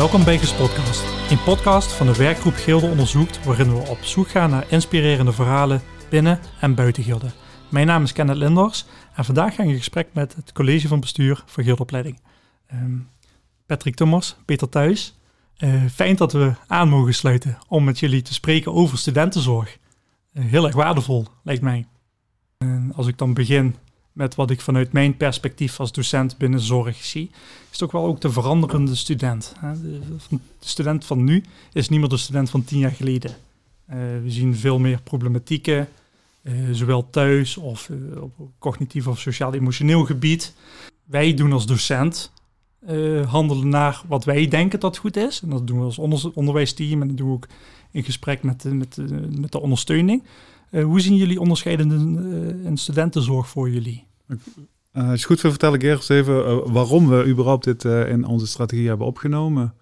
Welkom bij Gespotcast, een podcast van de werkgroep Gilde Onderzoekt, waarin we op zoek gaan naar inspirerende verhalen binnen en buiten Gilde. Mijn naam is Kenneth Linders en vandaag ga ik in gesprek met het college van bestuur van Gildeopleiding. Um, Patrick Thomas, Peter Thuis, uh, fijn dat we aan mogen sluiten om met jullie te spreken over studentenzorg. Uh, heel erg waardevol, lijkt mij. Als ik dan begin met wat ik vanuit mijn perspectief als docent binnen zorg zie, is ook wel ook de veranderende student. De student van nu is niet meer de student van tien jaar geleden. Uh, we zien veel meer problematieken, uh, zowel thuis of uh, op cognitief of sociaal-emotioneel gebied. Wij doen als docent handelen naar wat wij denken dat goed is. En dat doen we als onder onderwijsteam en dat doen we ook in gesprek met, met, met de ondersteuning. hoe zien jullie onderscheidende in studentenzorg voor jullie? Uh, als je goed wil, vertel ik eerst even uh, waarom we überhaupt dit uh, in onze strategie hebben opgenomen.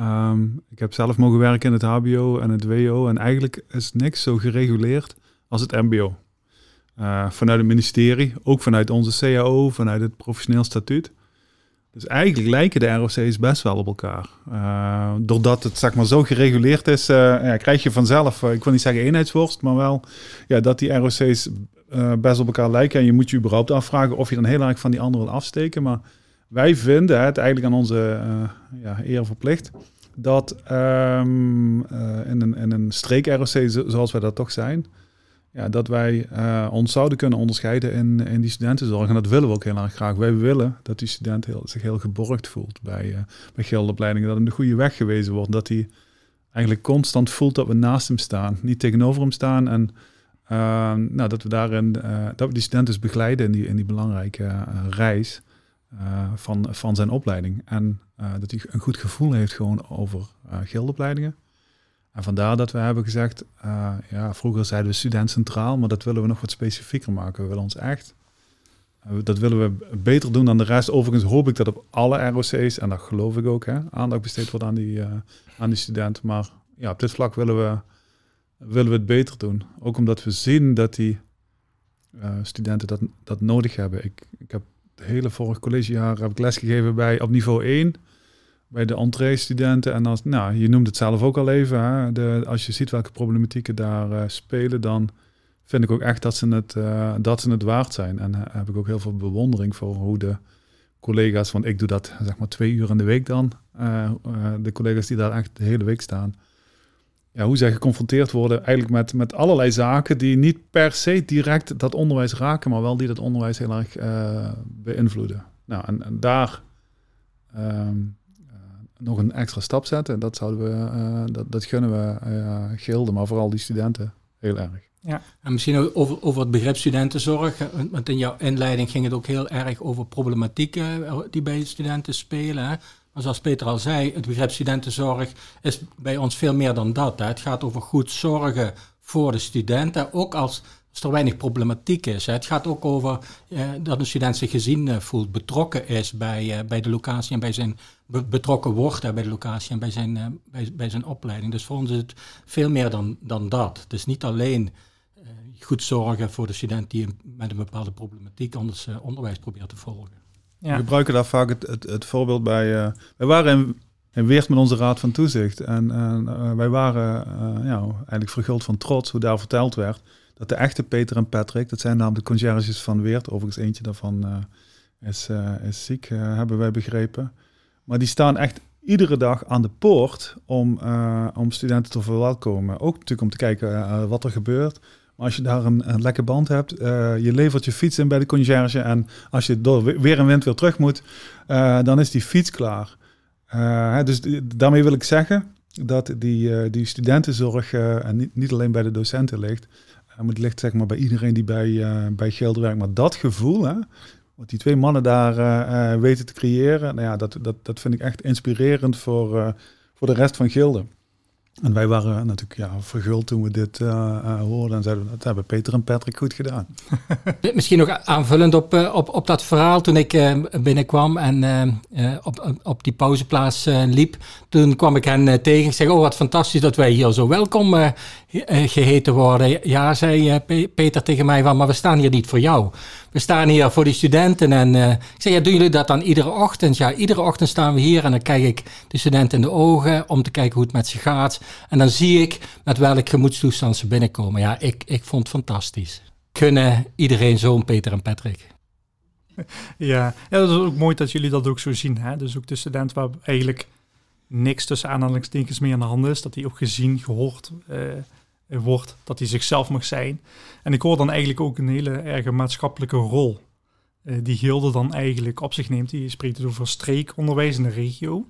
Um, ik heb zelf mogen werken in het HBO en het WO en eigenlijk is niks zo gereguleerd als het MBO. vanuit het ministerie, ook vanuit onze CAO, vanuit het professioneel statuut. Dus eigenlijk lijken de ROC's best wel op elkaar. doordat het zeg maar, zo gereguleerd is, ja, krijg je vanzelf, ik wil niet zeggen eenheidsworst, maar wel ja, dat die ROC's best op elkaar lijken. En je moet je überhaupt afvragen of je dan heel erg van die andere wil afsteken. Maar wij vinden het eigenlijk aan onze ja, eer verplicht dat uh, in een, in een streek-ROC zoals wij dat toch zijn, ja, dat wij ons zouden kunnen onderscheiden in, in die studentenzorg. En dat willen we ook heel erg graag. Wij willen dat die student heel, zich heel geborgd voelt bij, uh, bij geldopleidingen. Dat hem de goede weg gewezen wordt. Dat hij eigenlijk constant voelt dat we naast hem staan. Niet tegenover hem staan en Ehm, nou, dat we daarin uh, dat we die studenten dus begeleiden in die, in die belangrijke reis van, van zijn opleiding. En dat hij een goed gevoel heeft gewoon over gildopleidingen. En vandaar dat we hebben gezegd, ja, vroeger zeiden we student centraal, maar dat willen we nog wat specifieker maken. We willen ons echt, dat willen we beter doen dan de rest. Overigens hoop ik dat op alle ROC's, en dat geloof ik ook, hè, aandacht besteed wordt aan die, aan die student. Maar ja, op dit vlak willen we willen we het beter doen. Ook omdat we zien dat die uh, studenten dat, dat nodig hebben. Ik, ik heb het hele vorige collegejaar heb ik lesgegeven bij op niveau 1 bij de entree-studenten. En als, nou, je noemt het zelf ook al even. Hè, de, als je ziet welke problematieken daar uh, spelen, dan vind ik ook echt dat ze het, uh, dat ze het waard zijn. En heb ik ook heel veel bewondering voor hoe de collega's, want ik doe dat zeg maar twee uur in de week dan. de collega's die daar echt de hele week staan ja, hoe zij geconfronteerd worden eigenlijk met, met allerlei zaken die niet per se direct dat onderwijs raken, maar wel die dat onderwijs heel erg beïnvloeden. Nou, en, daar uh, nog een extra stap zetten, dat zouden we, uh, dat, dat gunnen we gilden, maar vooral die studenten heel erg. Ja, en misschien over, over het begrip studentenzorg, want in jouw inleiding ging het ook heel erg over problematieken die bij studenten spelen. Hè? zoals Peter al zei, het begrip studentenzorg is bij ons veel meer dan dat. Hè. Het gaat over goed zorgen voor de studenten, ook als, als er weinig problematiek is. Hè. Het gaat ook over eh, dat een student zich gezien uh, voelt, betrokken is bij, uh, bij de locatie en bij zijn betrokken wordt bij de locatie en bij zijn, uh, bij, bij zijn opleiding. Dus voor ons is het veel meer dan, dan dat. Het is niet alleen goed zorgen voor de student die met een bepaalde problematiek anders onderwijs probeert te volgen. Ja. We gebruiken daar vaak het, het, het voorbeeld bij. Uh, wij waren in, in Weert met onze raad van toezicht. En uh, wij waren uh, ja, eigenlijk verguld van trots hoe daar verteld werd. Dat de echte Peter en Patrick, dat zijn namelijk de conciërges van Weert. Overigens eentje daarvan is, is ziek, hebben wij begrepen. Maar die staan echt iedere dag aan de poort om, om studenten te verwelkomen. Ook natuurlijk om te kijken wat er gebeurt. Maar als je daar een, een lekke band hebt, je levert je fiets in bij de concierge en als je door weer een wind weer terug moet, dan is die fiets klaar. Dus daarmee wil ik zeggen dat die, die studentenzorg en niet, niet alleen bij de docenten ligt, maar het ligt zeg maar bij iedereen die bij, bij Gelder werkt. Maar dat gevoel, hè, wat die twee mannen daar weten te creëren, nou ja, dat, dat, dat vind ik echt inspirerend voor, voor de rest van Gilde. En wij waren natuurlijk ja, verguld toen we dit uh, hoorden en zeiden dat hebben Peter en Patrick goed gedaan. Misschien nog aanvullend op, uh, op, op dat verhaal toen ik binnenkwam en op, op die pauzeplaats liep. Toen kwam ik hen tegen en zei, oh wat fantastisch dat wij hier zo welkom geheten worden. Ja, zei Peter tegen mij maar we staan hier niet voor jou. We staan hier voor die studenten en uh, ik zeg, ja, doen jullie dat dan iedere ochtend? Ja, iedere ochtend staan we hier en dan kijk ik de studenten in de ogen om te kijken hoe het met ze gaat. En dan zie ik met welk gemoedstoestand ze binnenkomen. Ja, ik, ik vond het fantastisch. Kunnen iedereen zo'n Peter en Patrick. Ja. dat is ook mooi dat jullie dat ook zo zien. Hè? Dus ook de student waar eigenlijk niks tussen aanhalingstekens meer aan de hand is, dat hij ook gezien, gehoord uh, wordt, dat hij zichzelf mag zijn. En ik hoor dan eigenlijk ook een hele erge maatschappelijke rol uh, die Gilde dan eigenlijk op zich neemt. Die spreekt dus over streekonderwijs in de regio.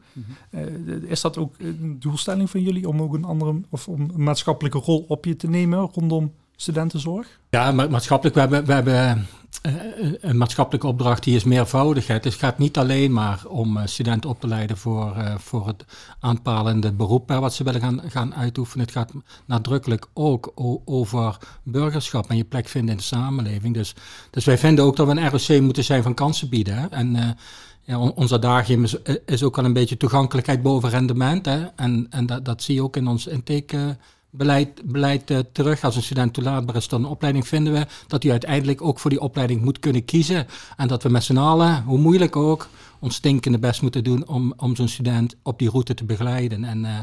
uh, is dat ook een doelstelling van jullie om ook een andere of om een maatschappelijke rol op je te nemen rondom studentenzorg? Ja, maatschappelijk, we hebben, we hebben eh, een maatschappelijke opdracht die is meervoudigheid. Het gaat niet alleen maar om eh, studenten op te leiden voor, voor het aanpalende beroep wat ze willen gaan, gaan uitoefenen. Het gaat nadrukkelijk ook over burgerschap en je plek vinden in de samenleving. Dus, dus wij vinden ook dat we een ROC moeten zijn van kansen bieden. En ja, ons adagium is, is ook al een beetje toegankelijkheid boven rendement. Hè? En, en dat, dat zie je ook in ons intake beleid, uh, terug. Als een student toelaatbaar is tot een opleiding, vinden we dat hij uiteindelijk ook voor die opleiding moet kunnen kiezen. En dat we met z'n allen, hoe moeilijk ook, ons stinkende best moeten doen om, om zo'n student op die route te begeleiden. En uh,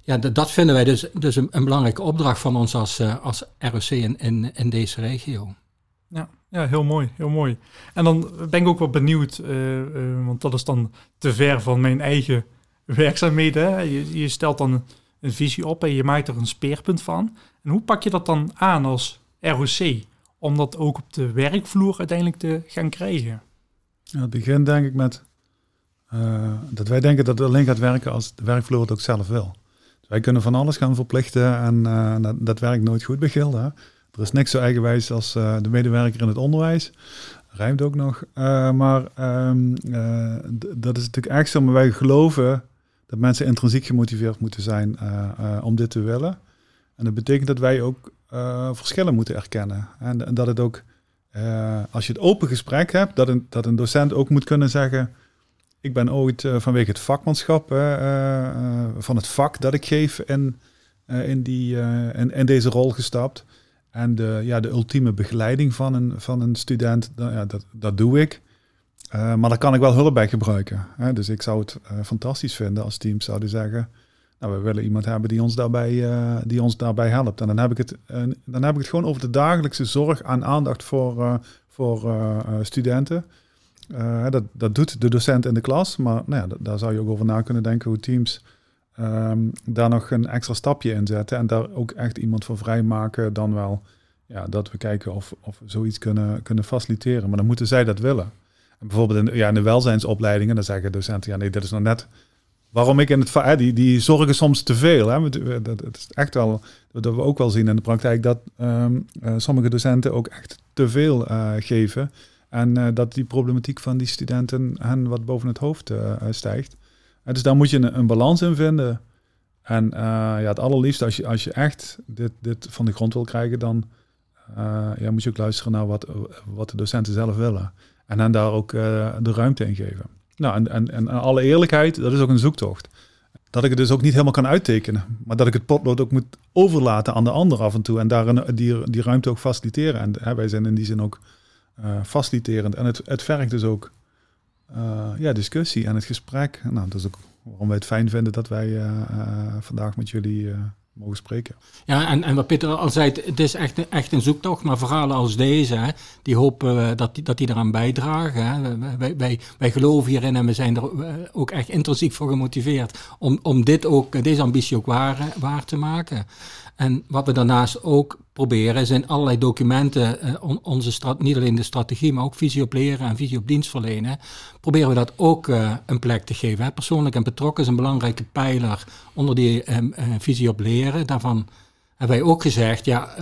ja, dat vinden wij dus, dus een, een, belangrijke opdracht van ons als, uh, als ROC in, in, in deze regio. Ja, ja, heel mooi, heel mooi. En dan ben ik ook wel benieuwd, want dat is dan te ver van mijn eigen werkzaamheden. Je, je stelt dan een visie op en je maakt er een speerpunt van. En hoe pak je dat dan aan als ROC om dat ook op de werkvloer uiteindelijk te gaan krijgen? Het begint denk ik met uh, dat wij denken dat het alleen gaat werken als de werkvloer het ook zelf wil. Dus wij kunnen van alles gaan verplichten en uh, dat, werkt nooit goed bij. Er is niks zo eigenwijs als uh, de medewerker in het onderwijs. Rijmt ook nog. maar um, dat is natuurlijk echt zo, maar wij geloven dat mensen intrinsiek gemotiveerd moeten zijn uh, uh, om dit te willen. En dat betekent dat wij ook uh, verschillen moeten erkennen. En, dat het ook, als je het open gesprek hebt, dat een, dat een docent ook moet kunnen zeggen: Ik ben ooit vanwege het vakmanschap van het vak dat ik geef in, in, die, in, in deze rol gestapt. En de, ja, de ultieme begeleiding van een, van een student, ja, dat, dat doe ik. Uh, maar daar kan ik wel hulp bij gebruiken. Hè? Dus ik zou het uh, fantastisch vinden als teams zouden zeggen... Nou, we willen iemand hebben die ons daarbij, uh, die ons daarbij helpt. En dan heb, ik het, dan heb ik het gewoon over de dagelijkse zorg en aandacht voor, voor studenten. dat, dat doet de docent in de klas. Maar nou ja, daar zou je ook over na kunnen denken hoe teams... Um, daar nog een extra stapje in zetten. En daar ook echt iemand voor vrijmaken dan wel... Ja, dat we kijken of, of we zoiets kunnen, kunnen faciliteren. Maar dan moeten zij dat willen bijvoorbeeld in, ja, in de welzijnsopleidingen, dan zeggen docenten, ja nee, dat is nog net waarom ik in het die, die zorgen soms te veel. Hè. Dat, het is echt wel, dat we ook wel zien in de praktijk, dat um, uh, sommige docenten ook echt te veel uh, geven. En dat die problematiek van die studenten hen wat boven het hoofd stijgt. dus daar moet je een, een, balans in vinden. En ja, het allerliefste, als je, als je echt dit, dit van de grond wil krijgen, dan ja, moet je ook luisteren naar wat, wat de docenten zelf willen. En hen daar ook uh, de ruimte in geven. Nou, en, en, en alle eerlijkheid, dat is ook een zoektocht. Dat ik het dus ook niet helemaal kan uittekenen. Maar dat ik het potlood ook moet overlaten aan de ander af en toe. En daar die, die ruimte ook faciliteren. En hè, wij zijn in die zin ook uh, faciliterend. En het, het vergt dus ook uh, ja, discussie en het gesprek. Nou, dat is ook waarom wij het fijn vinden dat wij vandaag met jullie Ja, en, en wat Peter al zei, het is echt, echt een zoektocht, maar verhalen als deze, die hopen we dat die, dat die eraan bijdragen. Hè. Wij, wij, wij geloven hierin en we zijn er eh, ook echt intrinsiek voor gemotiveerd om, om dit ook, deze ambitie ook waar, waar te maken. En wat we daarnaast ook proberen, zijn allerlei documenten, uh, onze niet alleen de strategie, maar ook visie op leren en visie op dienstverlenen, proberen we dat ook uh, een plek te geven. Hè. Persoonlijk en betrokken is een belangrijke pijler onder die uh, visie op leren. Daarvan hebben wij ook gezegd, ja,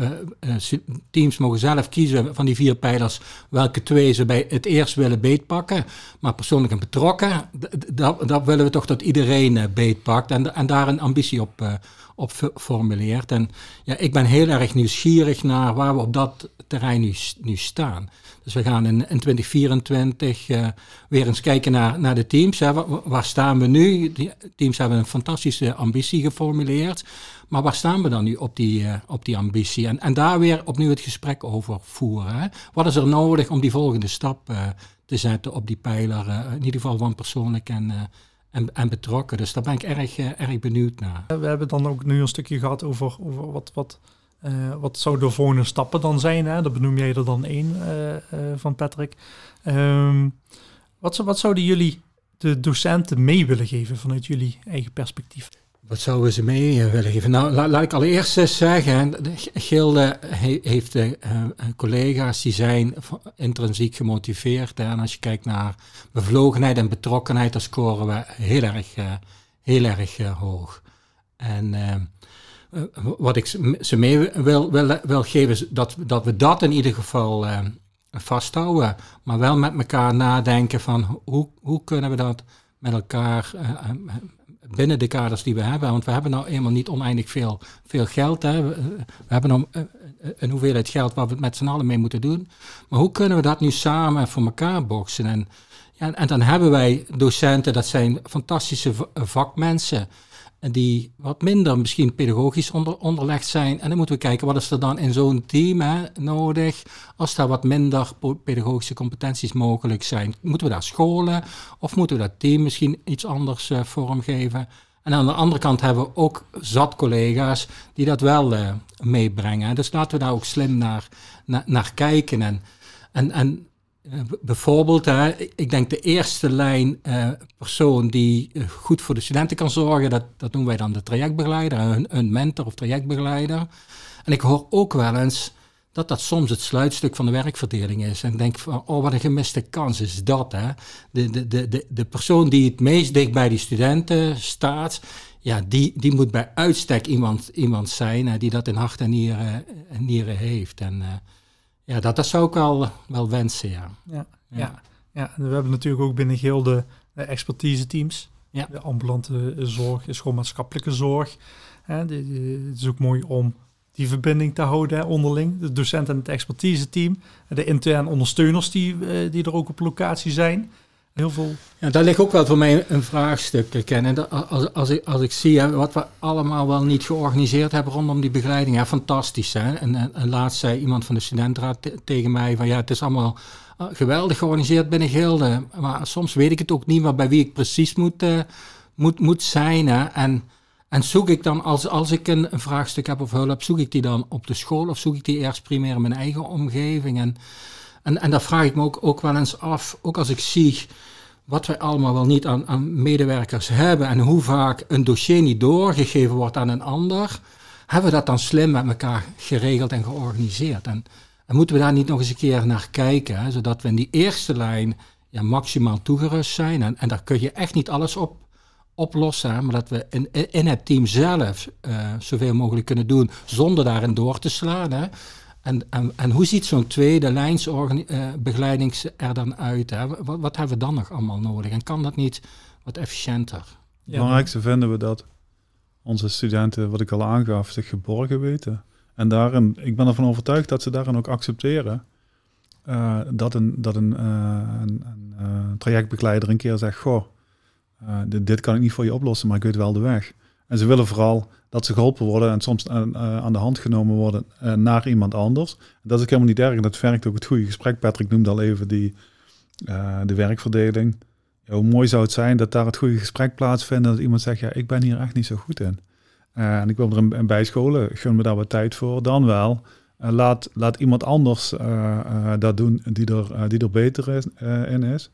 teams mogen zelf kiezen van die vier pijlers welke twee ze bij het eerst willen beetpakken. Maar persoonlijk en betrokken, dat willen we toch dat iedereen beetpakt en, en daar een ambitie op, op formuleert. En ja, ik ben heel erg nieuwsgierig naar waar we op dat terrein nu, staan. Dus we gaan in, in 2024 uh, weer eens kijken naar, naar de teams. Waar, staan we nu? Die teams hebben een fantastische ambitie geformuleerd. Maar waar staan we dan nu op die, op die ambitie? En, en daar weer opnieuw het gesprek over voeren. Wat is er nodig om die volgende stap te zetten op die pijler? in ieder geval van persoonlijk en, en, en betrokken. Dus daar ben ik erg, erg benieuwd naar. We hebben dan ook nu een stukje gehad over, over wat, wat, wat zou de volgende stappen dan zijn. Hè? Dat benoem jij er dan één van Patrick. Ehm, wat, wat zouden jullie de docenten mee willen geven vanuit jullie eigen perspectief? Wat zouden ze mee eh, willen geven? Nou, laat ik allereerst eens zeggen, Gilde heeft uh, collega's die zijn intrinsiek gemotiveerd. En als je kijkt naar bevlogenheid en betrokkenheid, dan scoren we heel erg, heel erg hoog. En wat ik ze mee wil, wil, wil geven, is dat, dat we dat in ieder geval vasthouden, maar wel met elkaar nadenken van hoe, hoe kunnen we dat met elkaar binnen de kaders die we hebben. Want we hebben nou eenmaal niet oneindig veel, veel geld. Hè. We, hebben nou een hoeveelheid geld waar we het met z'n allen mee moeten doen. Maar hoe kunnen we dat nu samen voor elkaar boksen? En, ja, en dan hebben wij docenten, dat zijn fantastische vakmensen die wat minder misschien pedagogisch onder, onderlegd zijn. En dan moeten we kijken, wat is er dan in zo'n team hè, nodig als daar wat minder pedagogische competenties mogelijk zijn? Moeten we daar scholen of moeten we dat team misschien iets anders uh, vormgeven? En aan de andere kant hebben we ook zat collega's die dat wel uh, meebrengen. Dus laten we daar ook slim naar, naar, naar kijken. En, en, en eh, bijvoorbeeld, hè, ik denk de eerste lijn uh, persoon die eh, goed voor de studenten kan zorgen, dat, dat noemen wij dan de trajectbegeleider, een, mentor of trajectbegeleider. En ik hoor ook wel eens dat dat soms het sluitstuk van de werkverdeling is. En ik denk van, oh wat een gemiste kans is dat. Hè? De, de, de, de, de persoon die het meest dicht bij die studenten staat, ja, die, die moet bij uitstek iemand, iemand zijn hè, die dat in hart en nieren, nieren heeft. En ja, dat, zou ik wel, wel wensen, ja. Ja, ja. ja. we hebben natuurlijk ook binnen Geel de, expertise teams. Ja. De ambulante zorg is gewoon maatschappelijke zorg. Hè, het is ook mooi om die verbinding te houden onderling. De docent en het expertise team. De interne ondersteuners die, eh, die er ook op locatie zijn. Heel veel. Ja, daar ligt ook wel voor mij een vraagstuk, Ken. En als, als, ik, als ik zie hè, wat we allemaal wel niet georganiseerd hebben rondom die begeleiding, ja, fantastisch. Hè? En, en, laatst zei iemand van de studentenraad tegen mij van ja, het is allemaal uh, geweldig georganiseerd binnen Gilde. Maar soms weet ik het ook niet meer bij wie ik precies moet, uh, moet, moet zijn. Hè? En, en zoek ik dan, als, als ik een, een, vraagstuk heb of hulp, zoek ik die dan op de school of zoek ik die eerst primair in mijn eigen omgeving? En, en, en daar vraag ik me ook, ook wel eens af, ook als ik zie wat wij allemaal wel niet aan, aan, medewerkers hebben en hoe vaak een dossier niet doorgegeven wordt aan een ander, hebben we dat dan slim met elkaar geregeld en georganiseerd. En, en moeten we daar niet nog eens een keer naar kijken, zodat we in die eerste lijn ja, maximaal toegerust zijn. En, en daar kun je echt niet alles op oplossen, maar dat we in, in het team zelf uh, zoveel mogelijk kunnen doen zonder daarin door te slaan. Hè. En, en, en hoe ziet zo'n tweede lijns uh, begeleiding er dan uit? Hè? Wat, wat, hebben we dan nog allemaal nodig? En kan dat niet wat efficiënter? Het belangrijkste vinden we dat onze studenten, wat ik al aangaf, zich geborgen weten. En daarin, ik ben ervan overtuigd dat ze daarin ook accepteren uh, dat een, dat een, uh, een, een trajectbegeleider een keer zegt: Goh, dit, dit, kan ik niet voor je oplossen, maar ik weet wel de weg. En ze willen vooral dat ze geholpen worden en soms aan, eh, aan de hand genomen worden uh, naar iemand anders. Dat is ook helemaal niet erg. Dat werkt ook het goede gesprek. Patrick noemde al even die, de werkverdeling. Hoe mooi zou het zijn dat daar het goede gesprek plaatsvindt. En dat iemand zegt, ja, ik ben hier echt niet zo goed in. en ik wil er een, een bijscholen. Gun me daar wat tijd voor. Dan wel. laat, laat iemand anders dat doen die er, die er beter is, in is.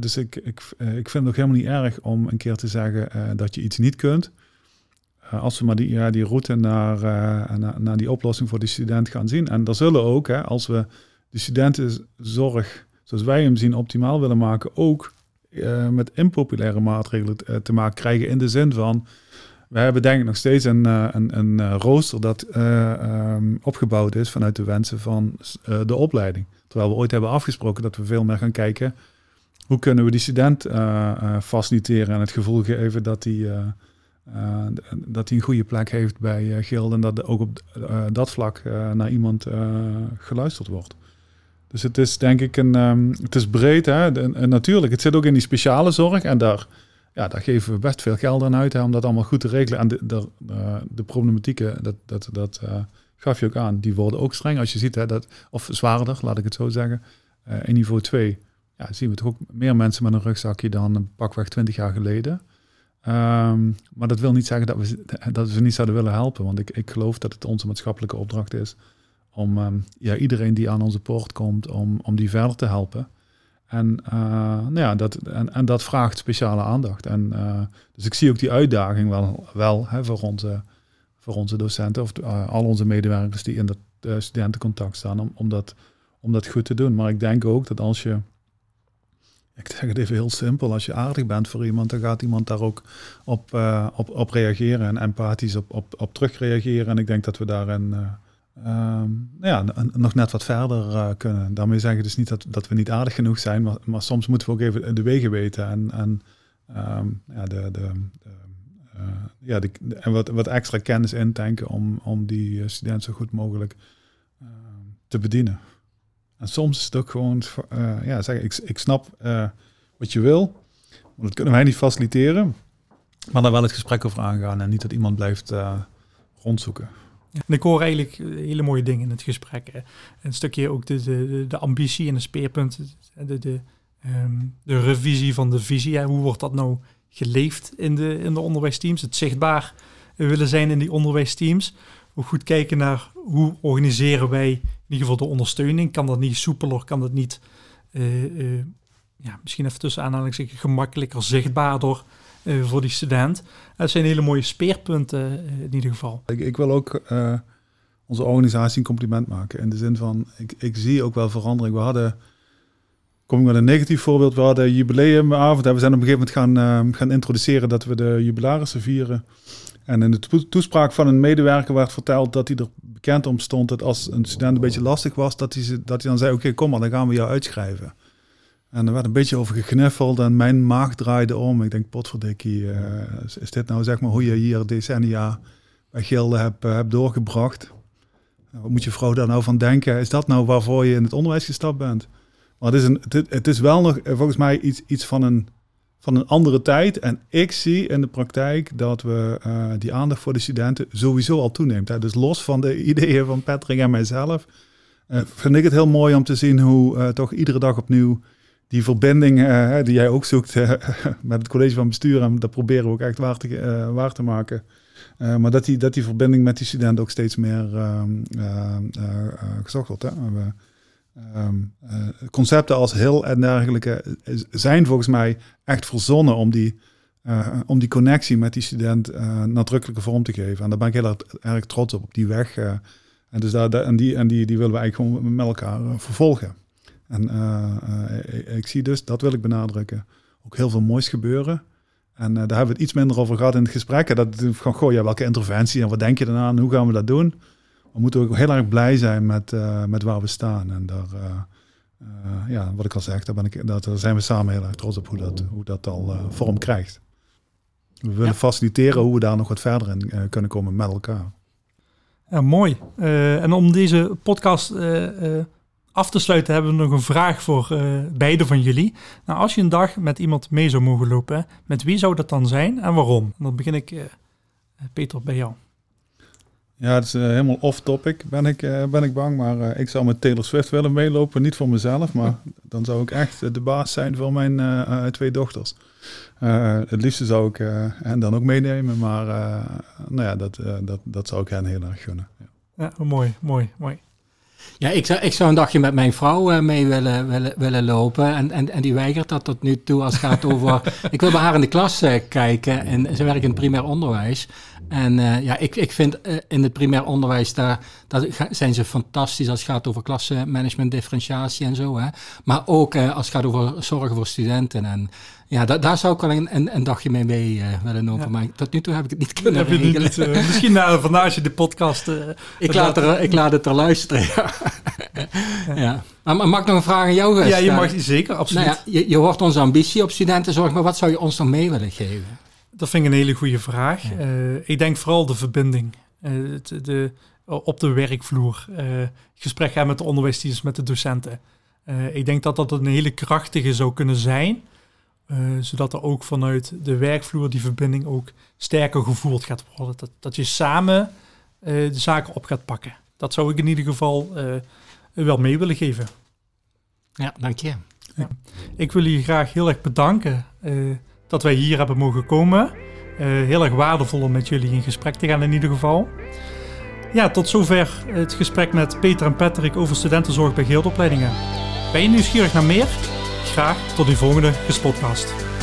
dus ik, ik, ik vind het ook helemaal niet erg om een keer te zeggen dat je iets niet kunt. Eh, als we maar die, ja, die route naar, uh, naar, naar, die oplossing voor die student gaan zien. En er zullen ook, hè, als we de studentenzorg zoals wij hem zien optimaal willen maken, ook uh, met impopulaire maatregelen te maken krijgen. In de zin van, we hebben denk ik nog steeds een, een, een rooster dat um, opgebouwd is vanuit de wensen van de opleiding. Terwijl we ooit hebben afgesproken dat we veel meer gaan kijken, hoe kunnen we die student faciliteren en het gevoel geven dat hij uh, dat hij een goede plek heeft bij uh, en dat ook op uh, dat vlak naar iemand geluisterd wordt. Dus het is denk ik een, um, het is breed, hè? Natuurlijk, het zit ook in die speciale zorg en daar ja, daar geven we best veel geld aan uit hè, om dat allemaal goed te regelen. En de, de, problematieken, dat, dat, dat gaf je ook aan, die worden ook streng. Als je ziet, hè, dat, of zwaarder, laat ik het zo zeggen. In niveau 2 ja, zien we toch ook meer mensen met een rugzakje dan pakweg 20 jaar geleden. Um, maar dat wil niet zeggen dat we, dat we niet zouden willen helpen. Want ik, ik geloof dat het onze maatschappelijke opdracht is om um, ja, iedereen die aan onze poort komt, om, om die verder te helpen. En, uh, nou ja, dat, en, en dat vraagt speciale aandacht. En, uh, dus ik zie ook die uitdaging wel, wel hè, voor, onze, voor onze docenten of uh, al onze medewerkers die in dat studentencontact staan, om, om, dat, om dat goed te doen. Maar ik denk ook dat als je, ik zeg het even heel simpel, als je aardig bent voor iemand, dan gaat iemand daar ook op, op, op reageren en empathisch op, op, op terugreageren. En ik denk dat we daarin Um, ja, nog net wat verder uh, kunnen. Daarmee zeggen dus niet dat, dat we niet aardig genoeg zijn, maar, maar soms moeten we ook even de wegen weten en, en um, ja, de, de, ja, de, en wat, wat extra kennis intanken om, om die student zo goed mogelijk te bedienen. En soms is het ook gewoon, ja, zeg, ik, ik snap wat je wil, maar dat kunnen wij niet faciliteren, maar daar wel het gesprek over aangaan en niet dat iemand blijft rondzoeken. En ik hoor eigenlijk eh, hele mooie dingen in het gesprek. Een stukje ook de, de, de ambitie en de speerpunten. De, de, um, de revisie van de visie. Hè. Hoe wordt dat nou geleefd in de, in de onderwijsteams? Het zichtbaar willen zijn in die onderwijsteams. Ook goed kijken naar hoe organiseren wij in ieder geval de ondersteuning. Kan dat niet soepeler? Kan dat niet, uh, uh, ja, misschien even tussen aanhalingstekens, gemakkelijker, zichtbaarder? uh, voor die student. Dat zijn hele mooie speerpunten in ieder geval. Ik, ik wil ook onze organisatie een compliment maken. In de zin van, ik, ik zie ook wel verandering. We hadden, kom ik met een negatief voorbeeld, we hadden jubileumavond. We zijn op een gegeven moment gaan, gaan introduceren dat we de jubilarissen vieren. En in de toespraak van een medewerker werd verteld dat hij er bekend om stond dat als een student een beetje lastig was, dat hij, dat hij dan zei, oké, kom maar, dan gaan we jou uitschrijven. En er werd een beetje over gegniffeld en mijn maag draaide om. Ik denk, potverdikkie, uh, is, dit nou zeg maar hoe je hier decennia bij Gilde hebt, uh, doorgebracht? Wat moet je vrouw daar nou van denken? Is dat nou waarvoor je in het onderwijs gestapt bent? Maar het is, een, het, het is wel nog eh, volgens mij iets, iets van, een, van een andere tijd. En ik zie in de praktijk dat we uh, die aandacht voor de studenten sowieso al toeneemt. Hè. Dus los van de ideeën van Patrick en mijzelf, uh, vind ik het heel mooi om te zien hoe toch iedere dag opnieuw die verbinding die jij ook zoekt met het college van bestuur, en dat proberen we ook echt waar te, waar te maken. maar dat die, dat die verbinding met die studenten ook steeds meer ehm, gezocht wordt. Hè? We, um, concepten als heel en dergelijke zijn volgens mij echt verzonnen om die, om die connectie met die student nadrukkelijke vorm te geven. En daar ben ik heel erg, trots op, op die weg. en dus daar, en die, en die, die willen we eigenlijk gewoon met elkaar vervolgen. En uh, ik zie dus, dat wil ik benadrukken, ook heel veel moois gebeuren. En uh, daar hebben we het iets minder over gehad in het gesprek. Dat van, goh, ja, welke interventie en wat denk je eraan? Hoe gaan we dat doen? We moeten ook heel erg blij zijn met, uh, met waar we staan. En daar, ja, wat ik al zeg, daar, ben ik, daar zijn we samen heel erg trots op hoe dat, hoe dat al vorm krijgt. We willen ja. faciliteren hoe we daar nog wat verder in kunnen komen met elkaar. Ja, mooi. en om deze podcast af te sluiten hebben we nog een vraag voor uh, beide van jullie. Nou, als je een dag met iemand mee zou mogen lopen, met wie zou dat dan zijn en waarom? En dan begin ik, uh, Peter, bij jou. Ja, het is uh, helemaal off-topic, ben, ik, ben ik bang. Maar ik zou met Taylor Swift willen meelopen. Niet voor mezelf, maar dan zou ik echt de baas zijn van mijn twee dochters. het liefste zou ik hen dan ook meenemen, maar nou ja, dat, dat, dat zou ik hen heel erg gunnen. Ja, ja mooi, mooi, mooi. Ja, ik zou, ik zou een dagje met mijn vrouw uh, mee willen, willen, willen lopen. En, en, en die weigert dat tot nu toe als het gaat over... ik wil bij haar in de klas kijken. En ze werkt in het primair onderwijs. En uh, ja, ik, ik vind in het primair onderwijs, daar, daar zijn ze fantastisch als het gaat over klassenmanagement, differentiatie en zo. Hè. Maar ook als het gaat over zorgen voor studenten. En ja, da daar zou ik wel een, een, een dagje mee mee willen lopen. Ja. Maar tot nu toe heb ik het niet kunnen heb regelen. Niet, misschien na, vandaag als je de podcast... Ik, laat er, ik laat het er luisteren, ja. ja. Maar, maar, mag ik nog een vraag aan jou? Ja, je mag zeker, absoluut. Nou ja, je, je hoort onze ambitie op studentenzorg, maar wat zou je ons nog mee willen geven? Dat vind ik een hele goede vraag. Ja. ik denk vooral de verbinding. de, de, op de werkvloer. gesprek gaan met de onderwijsteams, met de docenten. ik denk dat dat een hele krachtige zou kunnen zijn Eh, zodat er ook vanuit de werkvloer die verbinding ook sterker gevoeld gaat worden. Dat, dat je samen eh, de zaken op gaat pakken. Dat zou ik in ieder geval eh, wel mee willen geven. Ja, dank je. Ja. Ik wil je graag heel erg bedanken dat wij hier hebben mogen komen. heel erg waardevol om met jullie in gesprek te gaan in ieder geval. Ja, tot zover het gesprek met Peter en Patrick over studentenzorg bij Geeldopleidingen. Ben je nieuwsgierig naar meer? Graag tot die volgende Gespotcast.